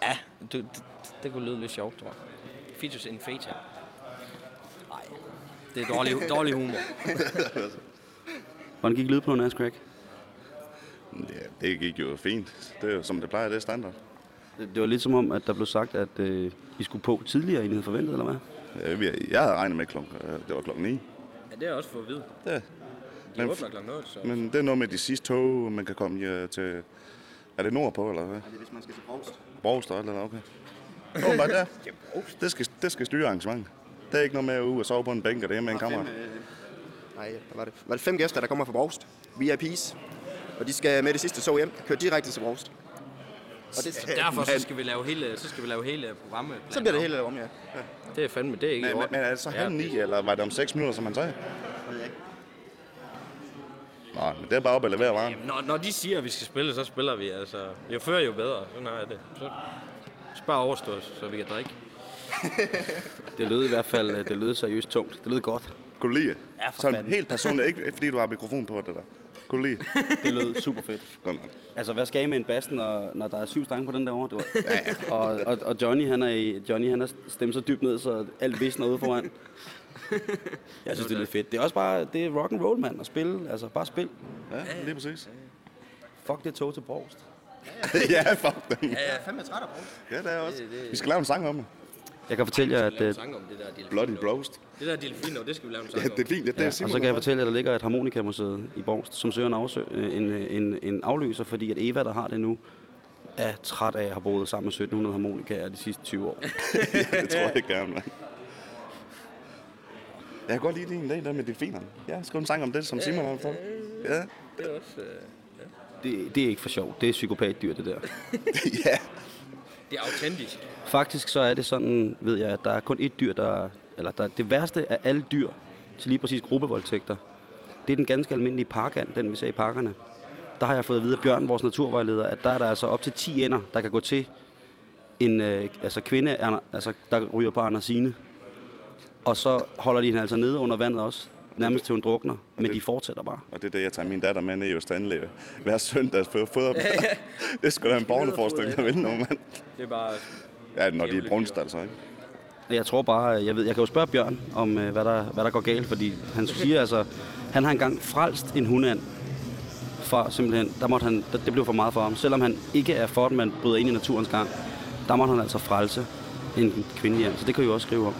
C: Ja, det, det, det kunne lyde lidt sjovt, tror jeg. Fetus in feta. Nej, det er dårlig, dårlig humor. [laughs]
B: Hvordan gik lydprøven, Ask Craig?
F: Ja, det gik jo fint. Det er jo som det plejer, det er standard.
B: Det det var lidt som om, at der blev sagt, at øh, I skulle på tidligere, end I havde forventet, eller hvad?
F: Ja, vi- Jeg havde regnet med, klokken, øh, det var klokken 9.
C: Ja, det er også for at vide.
F: Ja. Men,
C: åbner klokken 8, så...
F: men det er noget med de sidste tog, man kan komme ja, til... Er det nordpå, eller hvad?
D: Det er, hvis man skal til Brogst.
F: Borgstad, eller hvad? okay. Åh, bare der. Det skal, det skal styre arrangementet. Det er ikke noget med at ud og sove på en bænk og det er med en kammerat.
D: Nej, var det? Var det fem gæster, der kommer fra Brogst? VIP's. Og de skal med det sidste tog hjem, køre direkte til Brogst. Og det,
C: Derfor så skal vi lave hele, så skal vi lave hele programmet.
D: så bliver det hele om, ja.
C: Det er fandme, det er ikke i
F: Men, men, men er det så halv ni, eller var det om 6 minutter, som han sagde? Nej, men det er bare op at levere varen.
C: Når, når de siger, at vi skal spille, så spiller vi. Altså, jo før, jo bedre. Sådan er det. Så spar overstås, så vi kan drikke.
B: Det lød i hvert fald øh, det lød seriøst tungt. Det lød godt.
F: Kunne du lide det?
B: Ja, for
F: Sådan
B: fanden.
F: helt personligt, ikke fordi du har mikrofon på det der. Kunne du lide det?
B: Det lød super fedt.
F: Godt nok.
B: Altså, hvad skal I med en bass, når, når der er syv stange på den der over? Det var... ja. og, og, og, Johnny, han er, i- Johnny, han er stemt så dybt ned, så alt visner ude foran. Jeg synes, det er lidt fedt. Det er også bare, det er rock and roll, mand, at spille. Altså, bare spil.
F: Ja, lige præcis.
B: Fuck det tog til Brogst. [laughs]
F: ja, fuck den.
D: Jeg er fandme træt af Brogst.
F: Ja, det er også. Vi skal lave en sang om det.
B: Jeg kan fortælle jer, at... Øh,
C: sang om det der.
F: Bloody Broast.
C: Det der delfin, det skal vi lave en sang
F: Ja, det er fint. Det
B: Ja,
F: er
B: og så kan jeg fortælle jer, at der ligger et harmonikamuseet i Borgst, som søger en, afsø- øh, en, øh, en, en afløser, fordi at Eva, der har det nu, er træt af at have boet sammen med 1700 harmonikaer de sidste 20 år. [laughs]
F: ja, det tror jeg gerne, mand. Jeg kan godt lide din idé der med delfinerne. Ja, skriv en sang om det, som Simon har fortalt. Ja,
C: Det er også... Øh,
B: Det, det er ikke for sjovt. Det er psykopatdyr, det der. [laughs]
F: ja.
C: det er autentisk.
B: Faktisk så er det sådan, ved jeg, at der er kun ét dyr, der... Eller der, det værste af alle dyr til lige præcis gruppevoldtægter, det er den ganske almindelige parkand, den vi ser i parkerne. Der har jeg fået at vide af Bjørn, vores naturvejleder, at der er der altså op til 10 ender, der kan gå til en øh, altså kvinde, altså, der ryger på Andersine. Og så holder de hende altså nede under vandet også, nærmest til hun drukner, men de fortsætter bare.
F: Og det er det, jeg tager min datter med ned i Østanlæg. Hver søndag for fodbold. [laughs] det er sgu da en barneforestilling, der vil nogen, mand.
C: Det er bare...
F: Ja, når de er brunst, altså, ikke?
B: Jeg tror bare, jeg ved, jeg kan jo spørge Bjørn om, øh, hvad der, hvad der går galt, fordi han siger altså, han har engang frelst en hundand, for simpelthen, der måtte han, det blev for meget for ham. Selvom han ikke er for, at man bryder ind i naturens gang, der måtte han altså frelse en kvinde hjem. Så det kan vi jo også skrive om.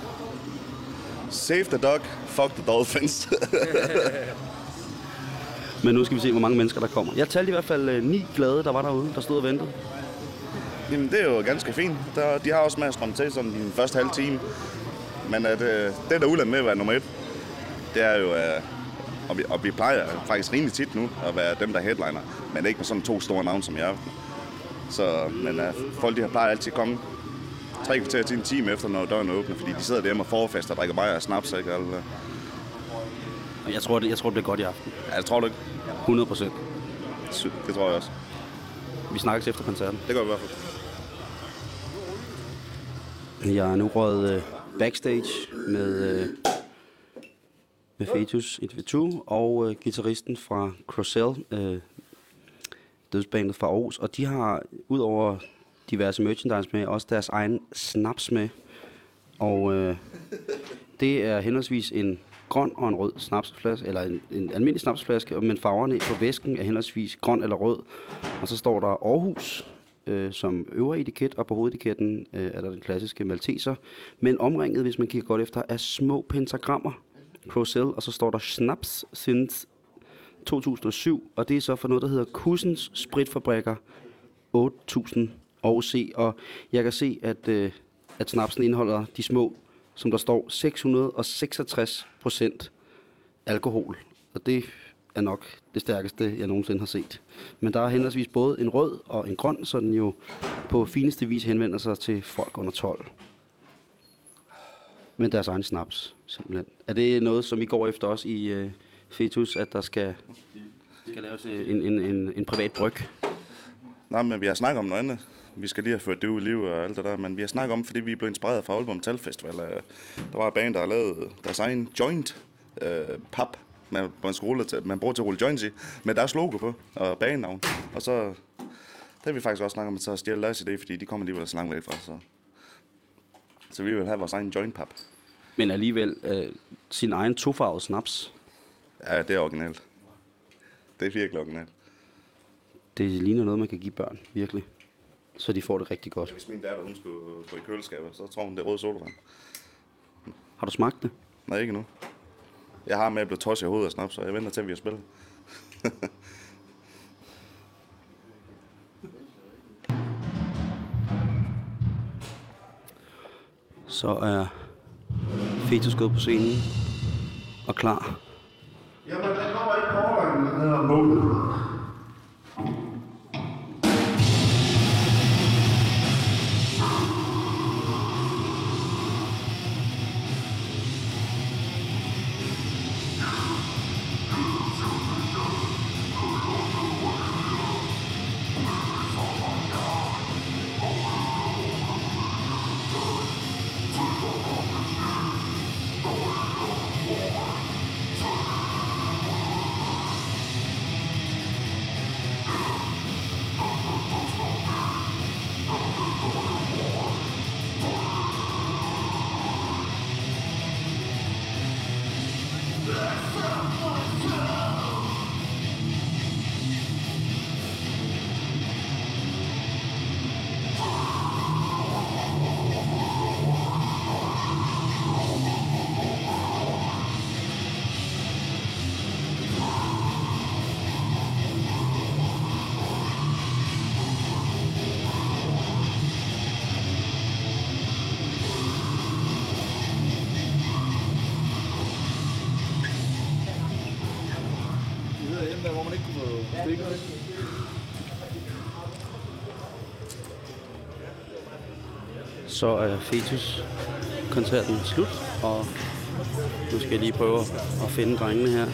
F: Save the dog, fuck the dolphins. [laughs] [laughs]
B: Men nu skal vi se, hvor mange mennesker der kommer. Jeg talte i hvert fald øh, ni glade, der var derude, der stod og ventede.
F: Jamen, det er jo ganske fint. Der, de har også med at strømme til sådan den første halve time. Men at, øh, det, der er ulempe med at være nummer et, det er jo, øh, og, vi, og vi plejer faktisk rimelig tit nu at være dem, der er headliner, men ikke med sådan to store navne som jeg. Så, men øh, folk de har plejer altid at komme tre kvarter til en time efter, når døren åbner, fordi de sidder derhjemme og forfester og drikker bajer og snaps, ikke? Eller,
B: Og jeg tror, det, jeg tror, det bliver godt i aften.
F: ja, det tror du ikke?
B: 100 procent.
F: Det tror jeg også.
B: Vi snakkes efter koncerten.
F: Det gør vi i hvert fald.
B: Jeg er nu røget øh, backstage med, øh, med Fetus i TV2 og øh, gitarristen fra Crocell, øh, dødsbandet fra Aarhus. Og de har udover diverse merchandise med, også deres egen snaps med. Og øh, det er henholdsvis en grøn og en rød snapsflaske, eller en, en almindelig snapsflaske, men farverne på væsken er henholdsvis grøn eller rød. Og så står der Aarhus øh, som øvre etiket, og på hovedetiketten øh, er der den klassiske Malteser, men omringet, hvis man kigger godt efter, er små pentagrammer Crocell, og så står der Snaps since 2007, og det er så for noget, der hedder Kussens Spritfabrikker 8000 OC, og jeg kan se, at, øh, at snapsen indeholder de små, som der står 666 procent alkohol, og det er nok det stærkeste, jeg nogensinde har set. Men der er henholdsvis både en rød og en grøn, så den jo på fineste vis henvender sig til folk under 12. Men deres egen snaps, simpelthen. Er det noget, som I går efter også i øh, Fetus, at der skal, skal laves øh, en, en, en, en privat bryg?
F: Nej, men vi har snakket om noget andet. vi skal lige have ført det ud i livet og alt det der, men vi har snakket om, fordi vi blev inspireret fra Aalborg Metal Festival. Øh, der var en band, der har lavet deres egen joint øh, pap, man, man, skal rulle til, man bruger til at rulle joints i, med deres logo på og bandnavn. Og så, der har vi faktisk også snakket om, at så stjæle deres idé, fordi de kommer alligevel så langt væk fra. Så, så vi vil have vores egen joint pap.
B: Men alligevel øh, sin egen tofarvede snaps.
F: Ja, det er originalt. Det er virkelig originalt.
B: Det ligner noget, man kan give børn, virkelig. Så de får det rigtig godt.
F: Hvis min datter hun skulle gå i køleskabet, så tror hun, det er rød sodavand.
B: Har du smagt det?
F: Nej, ikke nu. Jeg har med at blive tosset i hovedet af snaps, så jeg venter til, at vi har spillet. [laughs]
B: Så er Fetus gået på scenen og klar.
G: Jamen,
B: Så er Fetus koncerten slut, og nu skal jeg lige prøve at finde drengene her.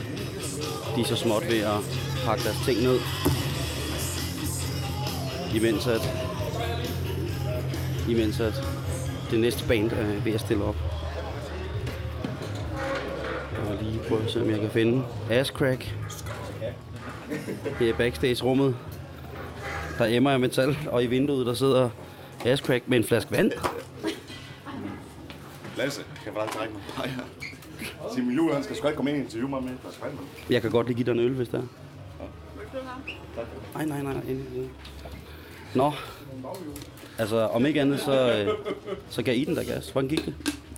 B: De er så småt ved at pakke deres ting ned. Imens at, imens at det næste band er ved at stille op. Og lige prøve at se, om jeg kan finde Ashcrack. Her i backstage-rummet. Der emmer af metal, og i vinduet der sidder Ashcrack med en flaske vand.
F: Lasse, kan bare trække mig. Nej, ja. Simon Juhl, han skal sgu ikke komme ind i interview med mig. Der skal mig.
B: Jeg kan godt lige give dig en øl, hvis det er. Nej, nej, nej. nej. Nå. Altså, om ikke andet, så, øh, så gav I den der gas. Hvordan gik det?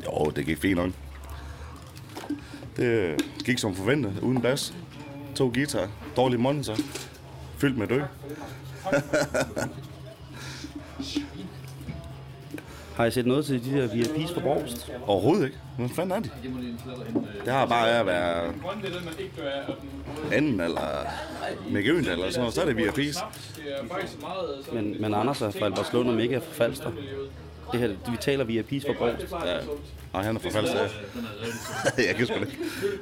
F: Jo, det gik fint nok. Det øh, gik som forventet, uden bas. To guitar, dårlig monitor, fyldt med dø. [laughs]
B: Har I set noget til de der VIP's fra Borgst?
F: Overhovedet ikke. Hvad fanden er de? Det har bare at være anden eller Mikke Øen eller sådan noget, så er det via pris.
B: Men, men Anders er fra Albertslund og Mega er fra Falster. Det her, vi taler VIP's fra Borgst.
F: Ja. Og han er fra Falster. [laughs] jeg kan sgu da ikke.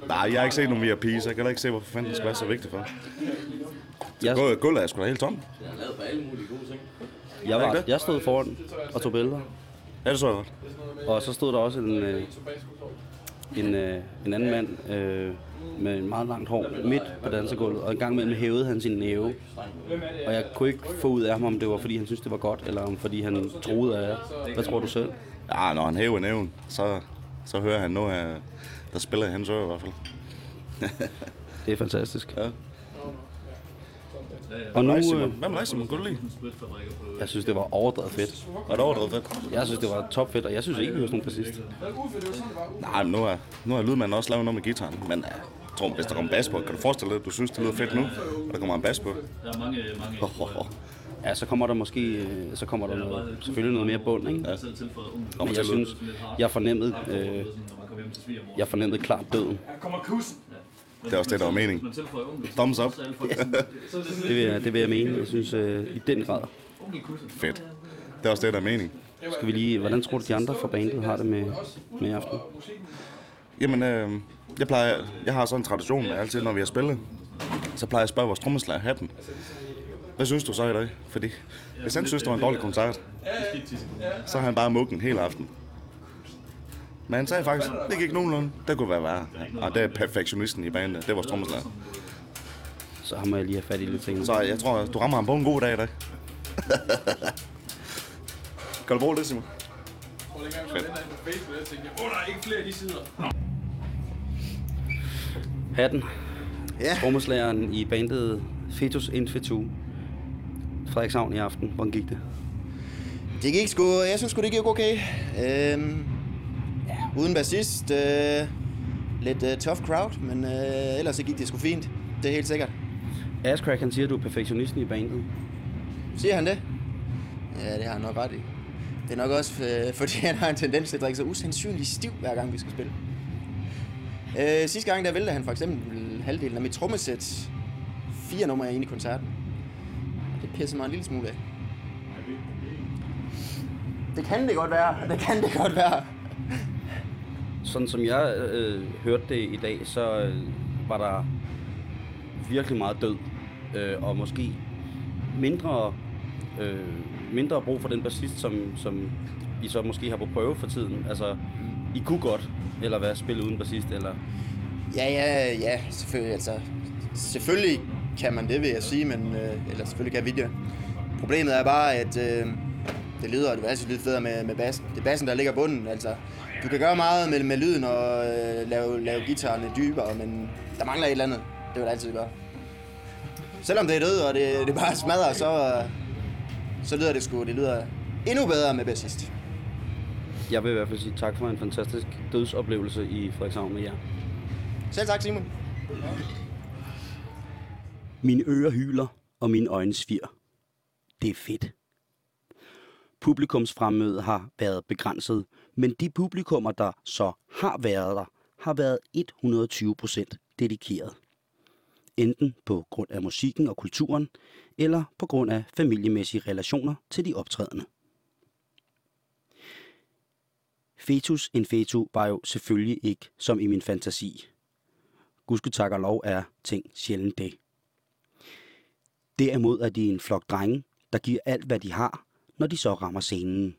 F: Nej, jeg har ikke set nogen via pris. Jeg kan heller ikke se, hvorfor fanden det skal være så vigtigt for.
B: Jeg,
F: Gulvet er sgu da helt tomt.
B: jeg, var, jeg stod foran og tog billeder.
F: Ja, det så jeg godt.
B: Og så stod der også en, øh, en, øh, en anden mand øh, med en meget langt hår midt på dansegulvet, og en gang imellem hævede han sin næve. Og jeg kunne ikke få ud af ham, om det var fordi han syntes, det var godt, eller om fordi han troede af jer. Hvad tror du selv?
F: Ja, når han hæver næven, så, så hører han noget af, der spiller i hans øre i hvert fald.
B: Det er fantastisk.
F: Ja.
B: Og nu, øh,
F: Hvad med dig, Simon? Kunne du lide?
B: jeg synes, det var overdrevet fedt.
F: Var det overdrevet fedt?
B: Jeg synes, det var top fedt, og jeg synes ikke, vi var sådan præcist.
F: Nej, men nu har, nu har lydmanden også lavet noget med gitaren. Men ja, jeg tror, hvis der kommer bas på, kan du forestille dig, at du synes, det lyder fedt nu, og der kommer en bas på?
H: Der er mange, mange
F: Oh, oh, oh.
B: Ja, så kommer der måske øh, så kommer der noget, selvfølgelig noget mere bund, ikke?
H: ung.
B: Men jeg synes, jeg fornemmede, øh,
H: kommer
B: jeg fornemmede klart døden.
F: Det er også det, der
H: tilføjer ung.
F: Thumbs up.
B: Det vil jeg, det vil jeg mene. Jeg synes øh, i den grad.
F: Fedt. Det er også det, der er meningen.
B: Skal vi lige, hvordan tror du, de andre fra bandet har det med, med i aften?
F: Jamen, øh, jeg, plejer, jeg har sådan en tradition med altid, når vi har spillet, så plejer jeg at spørge vores trommeslager hatten. hvad synes du så i dag? Fordi hvis han synes, det var en dårlig koncert, så har han bare muggen hele aften. Men han sagde faktisk, det gik nogenlunde. Det kunne være værre. Og det er perfektionisten i bandet. Det var trommeslager.
B: Så har man lige have fat i lidt ting.
F: Så jeg tror, du rammer ham på en god dag i dag. kan du bruge det, Simon?
B: Hatten.
D: Ja.
B: Trommeslageren i bandet Fetus Infetu. Frederikshavn i aften. Hvordan gik det?
D: Det gik sgu, jeg synes sgu, det gik okay. Øhm, uden bassist, øh, lidt øh, tough crowd, men øh, ellers så gik det sgu fint. Det er helt sikkert.
B: Ashcrack, han siger, at du er perfektionisten i bandet.
D: Siger han det? Ja, det har han nok ret i. Det er nok også, øh, [laughs] fordi han har en tendens til at drikke sig usandsynligt stiv, hver gang vi skal spille. Øh, sidste gang, der væltede han for eksempel halvdelen af mit trommesæt. Fire numre ind i koncerten. Og det pisser mig en lille smule af. Det kan det godt være. Det kan det godt være.
B: Sådan som jeg øh, hørte det i dag, så øh, var der virkelig meget død. Øh, og måske mindre, øh, mindre brug for den bassist, som, som I så måske har på prøve for tiden. Altså, I kunne godt, eller hvad, spille uden bassist, eller...
D: Ja, ja, ja, selvfølgelig. Altså, selvfølgelig kan man det, vil jeg sige, men, øh, eller selvfølgelig kan vi det. Problemet er bare, at øh, det lyder, det vil altid lyde federe med, med bassen. Det er bassen, der ligger bunden. Altså, du kan gøre meget med, med lyden og øh, lave, lave guitarerne dybere, men der mangler et eller andet. Det vil det altid gøre. Selvom det er død, og det, det bare smadrer, så, øh, så lyder det sgu, det lyder endnu bedre med bassist.
B: Jeg vil i hvert fald sige tak for en fantastisk dødsoplevelse i Frederikshavn med jer.
D: Selv tak, Simon.
B: Mine ører hyler, og mine øjne svir. Det er fedt. Publikums fremmøde har været begrænset, men de publikummer, der så har været der, har været 120% dedikeret. Enten på grund af musikken og kulturen, eller på grund af familiemæssige relationer til de optrædende. Fetus infetu var jo selvfølgelig ikke som i min fantasi. Gudske tak og lov er ting sjældent det. Derimod er de en flok drenge, der giver alt, hvad de har, når de så rammer scenen.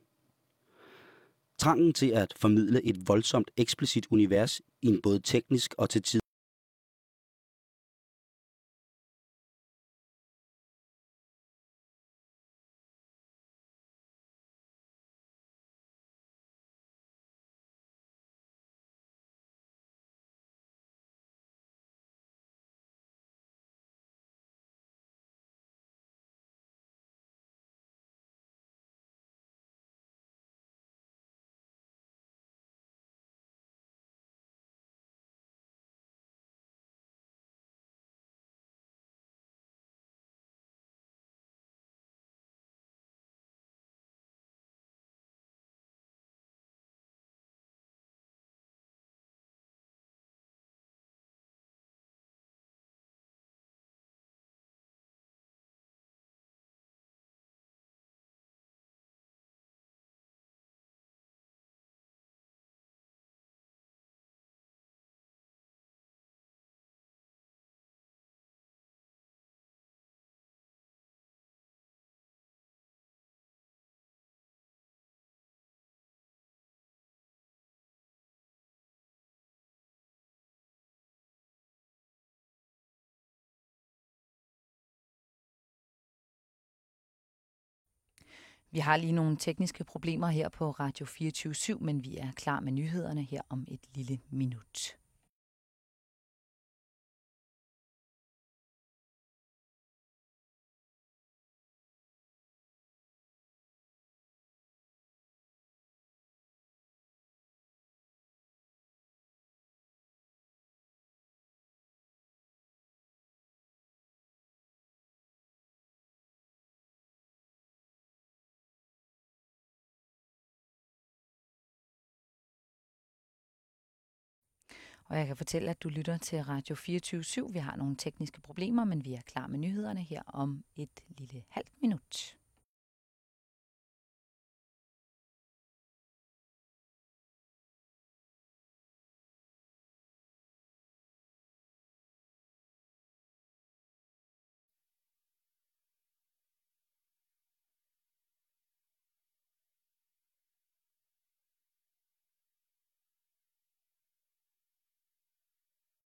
B: Trangen til at formidle et voldsomt eksplicit univers i en både teknisk og til tid
A: Vi har lige nogle tekniske problemer her på Radio 24 men vi er klar med nyhederne her om et lille minut. Og jeg kan fortælle, at du lytter til Radio 24 /7. Vi har nogle tekniske problemer, men vi er klar med nyhederne her om et lille halvt minut.